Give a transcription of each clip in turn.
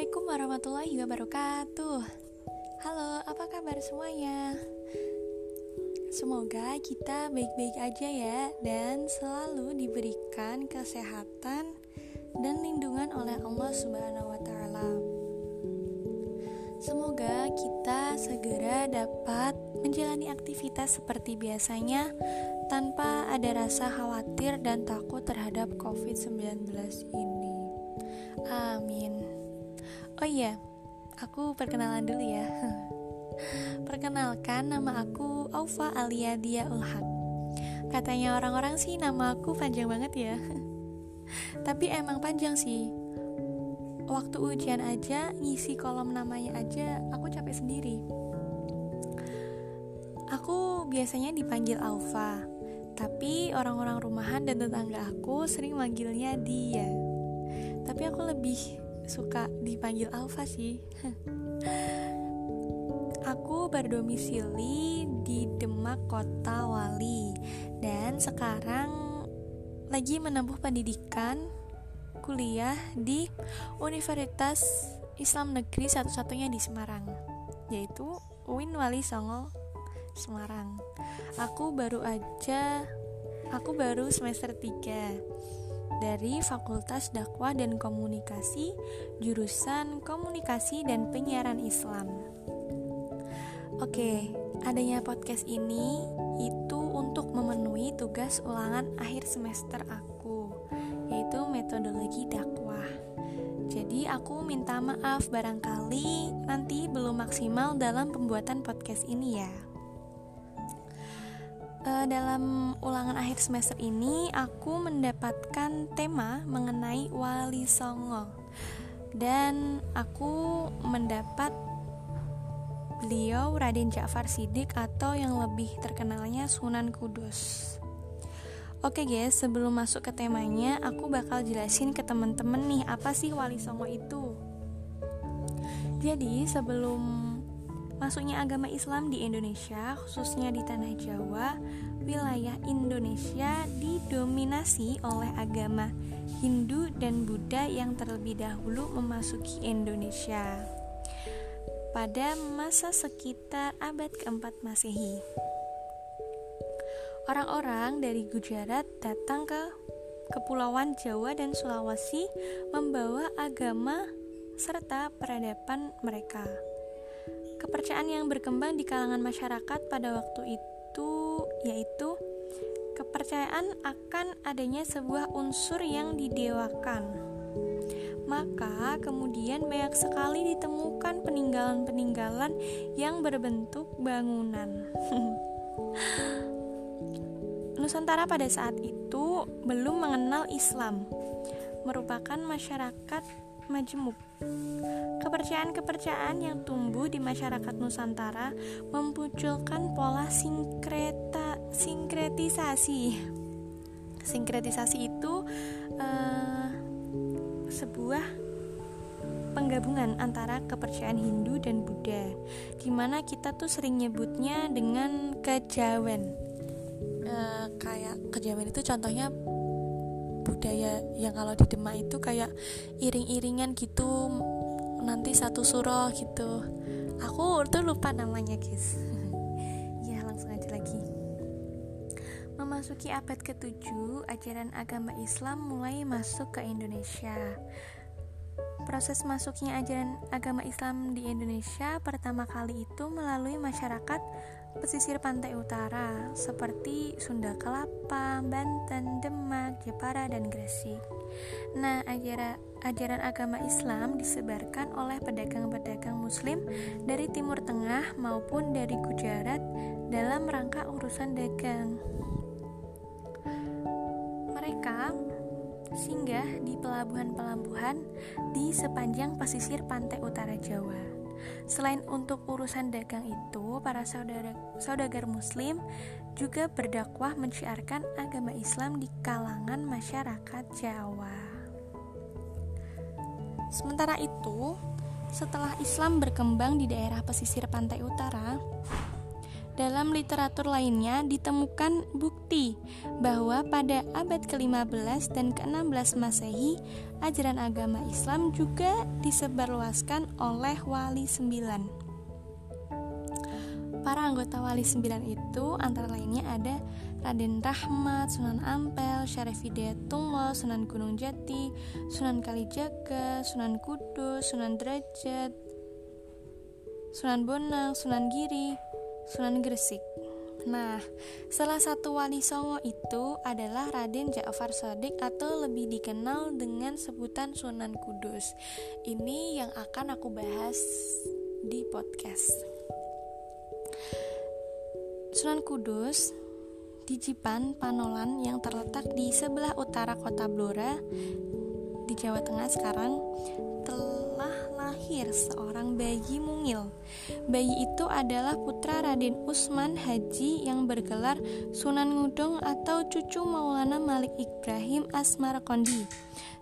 Assalamualaikum warahmatullahi wabarakatuh. Halo, apa kabar semuanya? Semoga kita baik-baik aja ya dan selalu diberikan kesehatan dan lindungan oleh Allah Subhanahu wa taala. Semoga kita segera dapat menjalani aktivitas seperti biasanya tanpa ada rasa khawatir dan takut terhadap COVID-19 ini. Amin. Oh iya, aku perkenalan dulu ya. Perkenalkan nama aku Aufa Alia Dia Ulhak. Katanya orang-orang sih nama aku panjang banget ya. Tapi emang panjang sih. Waktu ujian aja ngisi kolom namanya aja aku capek sendiri. Aku biasanya dipanggil Aufa, tapi orang-orang rumahan dan tetangga aku sering manggilnya dia. Tapi aku lebih suka dipanggil Alfa sih. Aku berdomisili di Demak Kota Wali dan sekarang lagi menempuh pendidikan kuliah di Universitas Islam Negeri satu-satunya di Semarang, yaitu UIN Wali Songo Semarang. Aku baru aja aku baru semester 3 dari Fakultas Dakwah dan Komunikasi, jurusan Komunikasi dan Penyiaran Islam. Oke, adanya podcast ini itu untuk memenuhi tugas ulangan akhir semester aku, yaitu metodologi dakwah. Jadi aku minta maaf barangkali nanti belum maksimal dalam pembuatan podcast ini ya uh, dalam ulangan akhir semester ini aku mendapatkan tema mengenai Wali Songo dan aku mendapat beliau Raden Ja'far Sidik atau yang lebih terkenalnya Sunan Kudus. Oke guys, sebelum masuk ke temanya, aku bakal jelasin ke temen-temen nih apa sih Wali Songo itu. Jadi sebelum Masuknya agama Islam di Indonesia, khususnya di tanah Jawa, wilayah Indonesia didominasi oleh agama Hindu dan Buddha yang terlebih dahulu memasuki Indonesia pada masa sekitar abad keempat Masehi. Orang-orang dari Gujarat datang ke Kepulauan Jawa dan Sulawesi membawa agama serta peradaban mereka. Kepercayaan yang berkembang di kalangan masyarakat pada waktu itu yaitu kepercayaan akan adanya sebuah unsur yang didewakan. Maka kemudian banyak sekali ditemukan peninggalan-peninggalan yang berbentuk bangunan. Nusantara pada saat itu belum mengenal Islam, merupakan masyarakat majemuk. Kepercayaan-kepercayaan yang tumbuh di masyarakat Nusantara memunculkan pola sinkreta, sinkretisasi. Sinkretisasi itu uh, sebuah penggabungan antara kepercayaan Hindu dan Buddha, di mana kita tuh sering nyebutnya dengan kejawen. Uh, kayak kejawen itu contohnya budaya yang kalau di Demak itu kayak iring-iringan gitu nanti satu surah gitu. Aku tuh lupa namanya guys. Ya langsung aja lagi. Memasuki abad ke-7 ajaran agama Islam mulai masuk ke Indonesia. Proses masuknya ajaran agama Islam di Indonesia pertama kali itu melalui masyarakat pesisir pantai utara seperti Sunda Kelapa, Banten, Demak, Jepara, dan Gresik. Nah, ajaran, ajaran agama Islam disebarkan oleh pedagang-pedagang muslim dari Timur Tengah maupun dari Gujarat dalam rangka urusan dagang. Mereka singgah di pelabuhan-pelabuhan di sepanjang pesisir pantai utara Jawa. Selain untuk urusan dagang itu, para saudara saudagar muslim juga berdakwah menciarkan agama Islam di kalangan masyarakat Jawa. Sementara itu, setelah Islam berkembang di daerah pesisir pantai utara, Dalam literatur lainnya ditemukan bukti bahwa pada abad ke-15 dan ke-16 Masehi, ajaran agama Islam juga disebarluaskan oleh Wali Sembilan. Para anggota Wali Sembilan itu antara lainnya ada Raden Rahmat, Sunan Ampel, Syarif Hidayatullah, Sunan Gunung Jati, Sunan Kalijaga, Sunan Kudus, Sunan Derajat, Sunan Bonang, Sunan Giri, Sunan Gresik. Nah, salah satu wali Songo itu adalah Raden Ja'far Sodik atau lebih dikenal dengan sebutan Sunan Kudus. Ini yang akan aku bahas di podcast. Sunan Kudus di Jipan, Panolan yang terletak di sebelah utara kota Blora di Jawa Tengah sekarang lahir seorang bayi mungil. Bayi itu adalah putra Raden Usman Haji yang bergelar Sunan Ngudong atau cucu Maulana Malik Ibrahim Asmarkondi,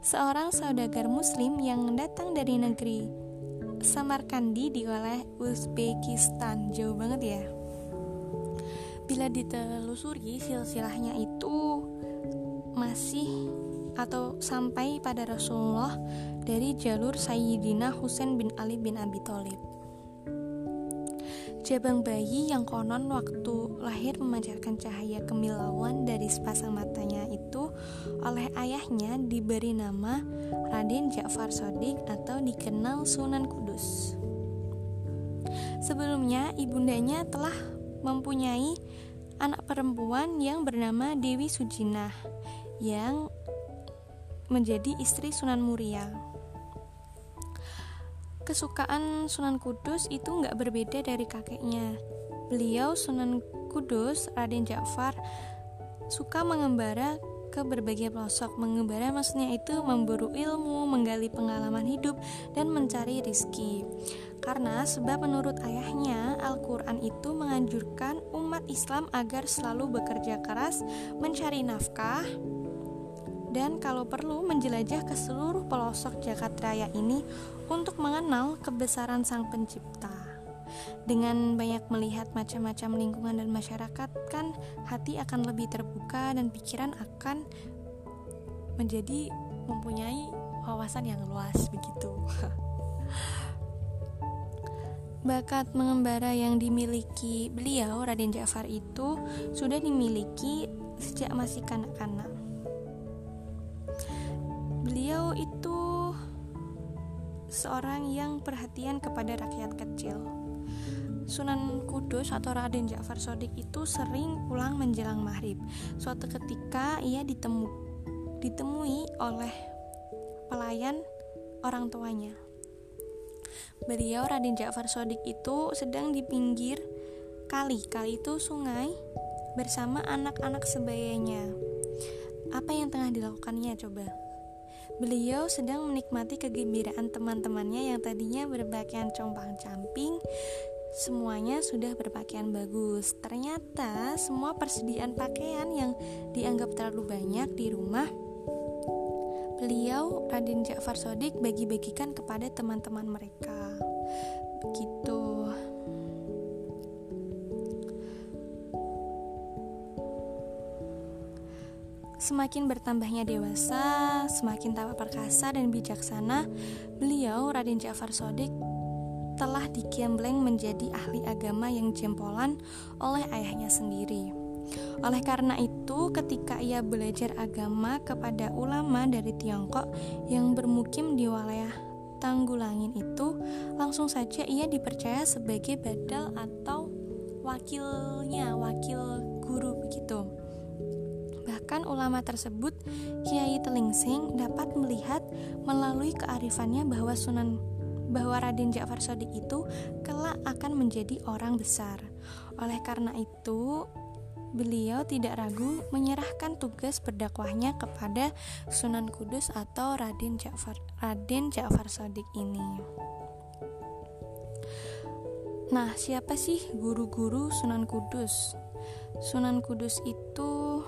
seorang saudagar muslim yang datang dari negeri Samarkandi di wilayah Uzbekistan. Jauh banget ya. Bila ditelusuri silsilahnya itu masih atau sampai pada Rasulullah dari jalur Sayyidina Husain bin Ali bin Abi Thalib. Jabang bayi yang konon waktu lahir memancarkan cahaya kemilauan dari sepasang matanya itu oleh ayahnya diberi nama Raden Ja'far Sodik atau dikenal Sunan Kudus. Sebelumnya ibundanya telah mempunyai anak perempuan yang bernama Dewi Sujinah yang menjadi istri Sunan Muria kesukaan Sunan Kudus itu nggak berbeda dari kakeknya. Beliau Sunan Kudus, Raden Ja'far, suka mengembara ke berbagai pelosok. Mengembara maksudnya itu memburu ilmu, menggali pengalaman hidup, dan mencari rizki. Karena sebab menurut ayahnya, Al-Quran itu menganjurkan umat Islam agar selalu bekerja keras, mencari nafkah, dan kalau perlu menjelajah ke seluruh pelosok Jakarta Raya ini untuk mengenal kebesaran Sang Pencipta. Dengan banyak melihat macam-macam lingkungan dan masyarakat, kan hati akan lebih terbuka dan pikiran akan menjadi mempunyai wawasan yang luas begitu. Bakat mengembara yang dimiliki beliau Raden Ja'far itu sudah dimiliki sejak masih kanak-kanak Beliau itu seorang yang perhatian kepada rakyat kecil. Sunan Kudus atau Raden Ja'far Sodik itu sering pulang menjelang maghrib. Suatu ketika ia ditemu, ditemui oleh pelayan orang tuanya. Beliau Raden Ja'far Sodik itu sedang di pinggir kali. Kali itu sungai bersama anak-anak sebayanya. Apa yang tengah dilakukannya coba? Beliau sedang menikmati kegembiraan teman-temannya yang tadinya berpakaian compang-camping Semuanya sudah berpakaian bagus. Ternyata semua persediaan pakaian yang dianggap terlalu banyak di rumah Beliau Raden Ja'far Sodik bagi-bagikan kepada teman-teman mereka. Begitu Semakin bertambahnya dewasa, semakin tampak perkasa dan bijaksana, beliau Raden Ja'far Sodik telah dikiambleng menjadi ahli agama yang jempolan oleh ayahnya sendiri. Oleh karena itu, ketika ia belajar agama kepada ulama dari Tiongkok yang bermukim di wilayah Tanggulangin itu, langsung saja ia dipercaya sebagai badal atau wakilnya, wakil guru begitu. Bahkan ulama tersebut, Kiai Telingsing dapat melihat melalui kearifannya bahwa Sunan bahwa Raden Ja'far Sodik itu kelak akan menjadi orang besar. Oleh karena itu, beliau tidak ragu menyerahkan tugas berdakwahnya kepada Sunan Kudus atau Raden Ja'far Raden Ja'far Sodik ini. Nah, siapa sih guru-guru Sunan Kudus? Sunan Kudus itu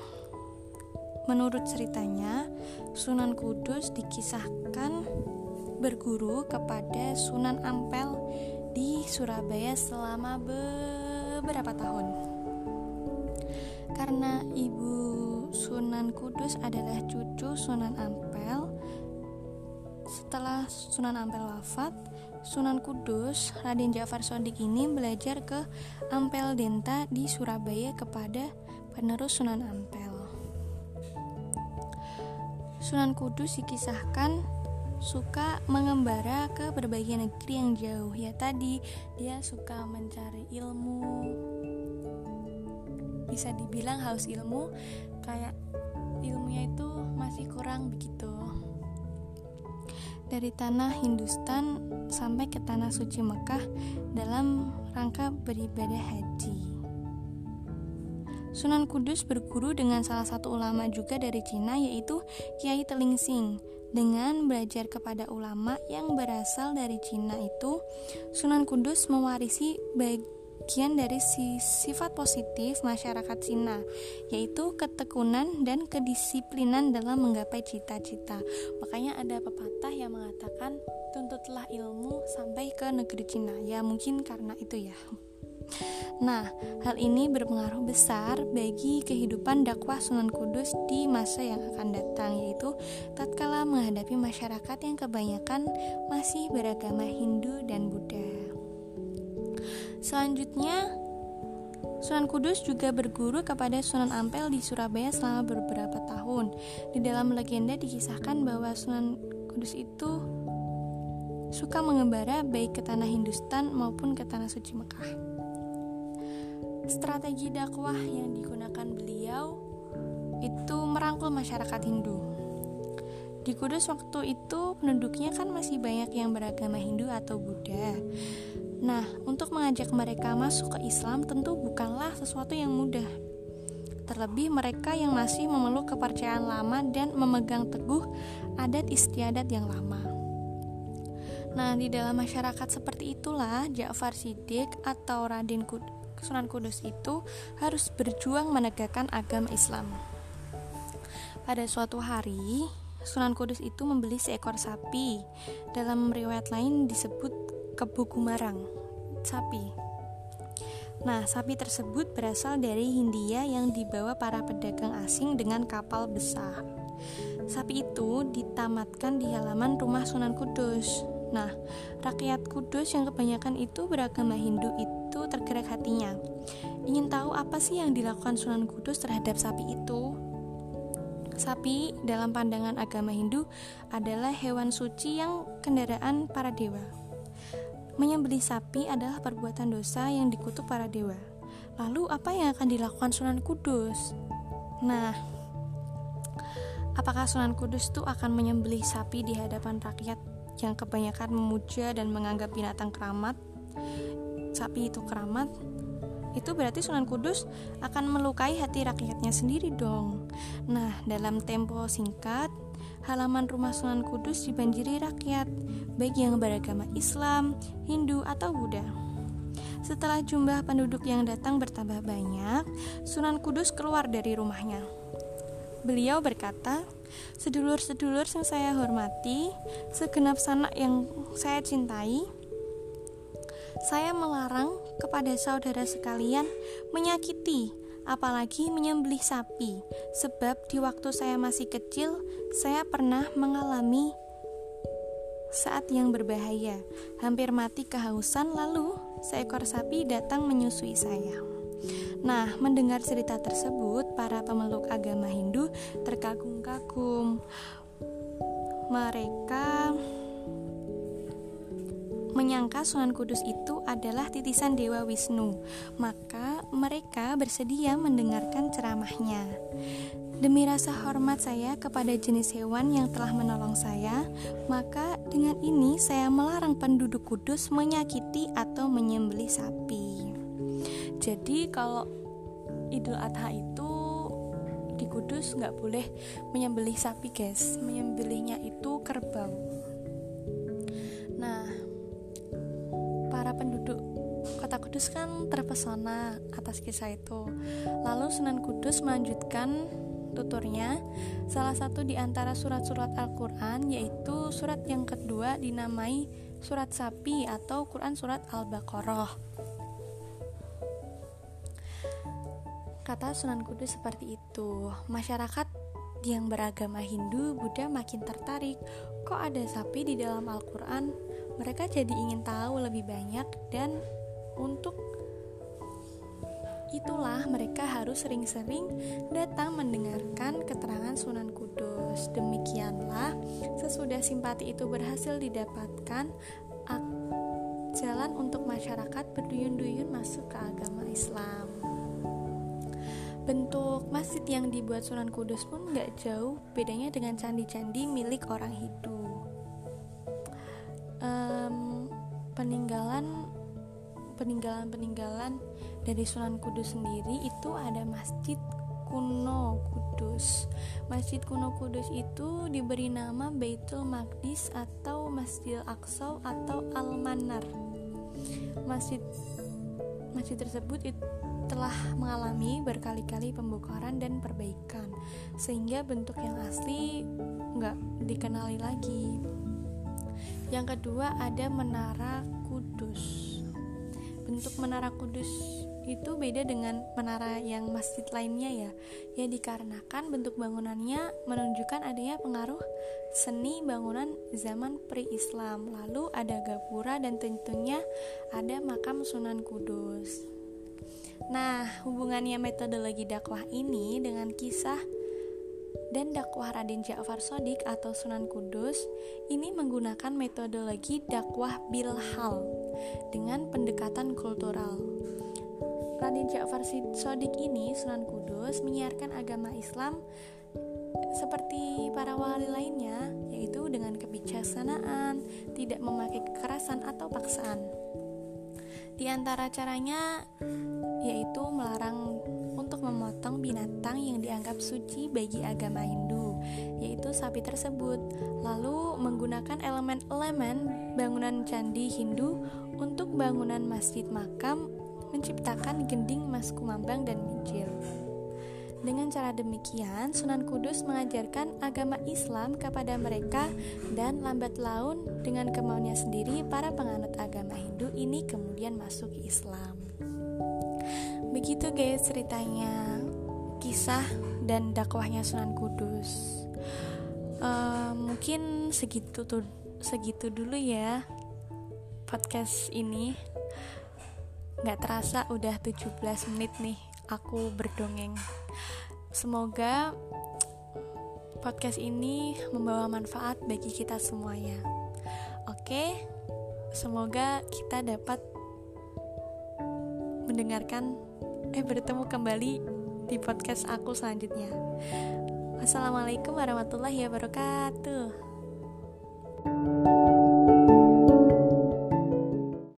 Menurut ceritanya, Sunan Kudus dikisahkan berguru kepada Sunan Ampel di Surabaya selama beberapa tahun. Karena ibu Sunan Kudus adalah cucu Sunan Ampel, setelah Sunan Ampel wafat, Sunan Kudus, Raden Ja'far Sodik ini belajar ke Ampel Denta di Surabaya kepada penerus Sunan Ampel. Sunan Kudus dikisahkan suka mengembara ke berbagai negeri yang jauh. Ya tadi dia suka mencari ilmu. Bisa dibilang haus ilmu kayak ilmunya itu masih kurang begitu dari tanah Hindustan sampai ke tanah suci Mekah dalam rangka beribadah haji. Sunan Kudus berguru dengan salah satu ulama juga dari Cina yaitu Kiai Telingsing. Dengan belajar kepada ulama yang berasal dari Cina itu, Sunan Kudus mewarisi bagi bagian dari sifat positif masyarakat Cina, yaitu ketekunan dan kedisiplinan dalam menggapai cita-cita. Makanya ada pepatah yang mengatakan tuntutlah ilmu sampai ke negeri Cina. Ya, mungkin karena itu ya. Nah, hal ini berpengaruh besar bagi kehidupan dakwah Sunan Kudus di masa yang akan datang, yaitu tatkala menghadapi masyarakat yang kebanyakan masih beragama Hindu dan Buddha. Selanjutnya, Sunan Kudus juga berguru kepada Sunan Ampel di Surabaya selama beberapa tahun. Di dalam legenda dikisahkan bahwa Sunan Kudus itu suka mengembara baik ke tanah Hindustan maupun ke tanah suci Mekah. Strategi dakwah yang digunakan beliau itu merangkul masyarakat Hindu. Di Kudus waktu itu penduduknya kan masih banyak yang beragama Hindu atau Buddha. Nah, untuk mengajak mereka masuk ke Islam tentu bukanlah sesuatu yang mudah. Terlebih mereka yang masih memeluk kepercayaan lama dan memegang teguh adat istiadat yang lama. Nah, di dalam masyarakat seperti itulah Ja'far Siddiq atau Raden Kud Sunan Kudus itu harus berjuang menegakkan agama Islam. Pada suatu hari, Sunan Kudus itu membeli seekor sapi. Dalam riwayat lain disebut kebu kumarang sapi. Nah, sapi tersebut berasal dari Hindia yang dibawa para pedagang asing dengan kapal besar. Sapi itu ditamatkan di halaman rumah Sunan Kudus. Nah, rakyat Kudus yang kebanyakan itu beragama Hindu itu tergerak hatinya. Ingin tahu apa sih yang dilakukan Sunan Kudus terhadap sapi itu? Sapi dalam pandangan agama Hindu adalah hewan suci yang kendaraan para dewa. Menyembelih sapi adalah perbuatan dosa yang dikutuk para dewa. Lalu apa yang akan dilakukan Sunan Kudus? Nah, apakah Sunan Kudus itu akan menyembelih sapi di hadapan rakyat yang kebanyakan memuja dan menganggap binatang keramat? Sapi itu keramat? Itu berarti Sunan Kudus akan melukai hati rakyatnya sendiri dong. Nah, dalam tempo singkat, halaman rumah Sunan Kudus dibanjiri rakyat, baik yang beragama Islam, Hindu, atau Buddha. Setelah jumlah penduduk yang datang bertambah banyak, Sunan Kudus keluar dari rumahnya. Beliau berkata, "Sedulur-sedulur yang saya hormati, segenap sanak yang saya cintai, saya melarang kepada saudara sekalian menyakiti apalagi menyembelih sapi, sebab di waktu saya masih kecil, saya pernah mengalami saat yang berbahaya, hampir mati kehausan, lalu seekor sapi datang menyusui saya. Nah, mendengar cerita tersebut, para pemeluk agama Hindu terkagum-kagum. Mereka menyangka Sunan Kudus itu adalah titisan Dewa Wisnu, maka mereka bersedia mendengarkan ceramahnya. Demi rasa hormat saya kepada jenis hewan yang telah menolong saya, maka dengan ini saya melarang penduduk kudus menyakiti atau menyembelih sapi. Jadi kalau Idul Adha itu di Kudus nggak boleh menyembelih sapi guys, menyembelihnya itu kerbau. Para penduduk kota Kudus kan terpesona atas kisah itu. Lalu Sunan Kudus melanjutkan tuturnya salah satu di antara surat-surat Al-Quran yaitu surat yang kedua dinamai surat sapi atau Quran surat Al-Baqarah. kata Sunan Kudus seperti itu. Masyarakat yang beragama Hindu, Buddha makin tertarik. Kok ada sapi di dalam Al-Quran? Mereka jadi ingin tahu lebih banyak dan untuk itulah mereka harus sering-sering datang mendengarkan keterangan Sunan Kudus. Demikianlah, sesudah simpati itu berhasil didapatkan, jalan untuk masyarakat berduyun-duyun masuk ke agama Islam. Bentuk masjid yang dibuat Sunan Kudus pun gak jauh bedanya dengan candi-candi milik orang Hindu. Um, peninggalan peninggalan-peninggalan dari Sunan Kudus sendiri itu ada masjid kuno Kudus. Masjid kuno Kudus itu diberi nama Baitul Maqdis atau Masjidil Aqsa atau Al-Manar. Masjid masjid tersebut itu telah mengalami berkali-kali pembongkaran dan perbaikan sehingga bentuk yang asli nggak dikenali lagi. Yang kedua ada Menara Kudus. Bentuk Menara Kudus itu beda dengan menara yang masjid lainnya ya. Ya dikarenakan bentuk bangunannya menunjukkan adanya pengaruh seni bangunan zaman pre-Islam. Lalu ada gapura dan tentunya ada makam Sunan Kudus. Nah hubungannya metodologi dakwah ini dengan kisah dan dakwah Raden Ja'far Sodik atau Sunan Kudus ini menggunakan metodologi dakwah bilhal dengan pendekatan kultural. Raden Ja'far Sodik ini Sunan Kudus menyiarkan agama Islam seperti para wali lainnya yaitu dengan kebijaksanaan, tidak memakai kekerasan atau paksaan. Di antara caranya yaitu melarang untuk memotong binatang yang dianggap suci bagi agama Hindu, yaitu sapi tersebut, lalu menggunakan elemen-elemen bangunan candi Hindu untuk bangunan masjid makam menciptakan gending mas kumambang dan minjil. Dengan cara demikian, Sunan Kudus mengajarkan agama Islam kepada mereka dan lambat laun dengan kemauannya sendiri para penganut agama Hindu ini kemudian masuk Islam. Begitu guys ceritanya kisah dan dakwahnya Sunan Kudus. Uh, mungkin segitu tuh segitu dulu ya podcast ini. Gak terasa udah 17 menit nih aku berdongeng. Semoga podcast ini membawa manfaat bagi kita semuanya. Oke, semoga kita dapat mendengarkan eh bertemu kembali di podcast aku selanjutnya. Wassalamualaikum warahmatullahi wabarakatuh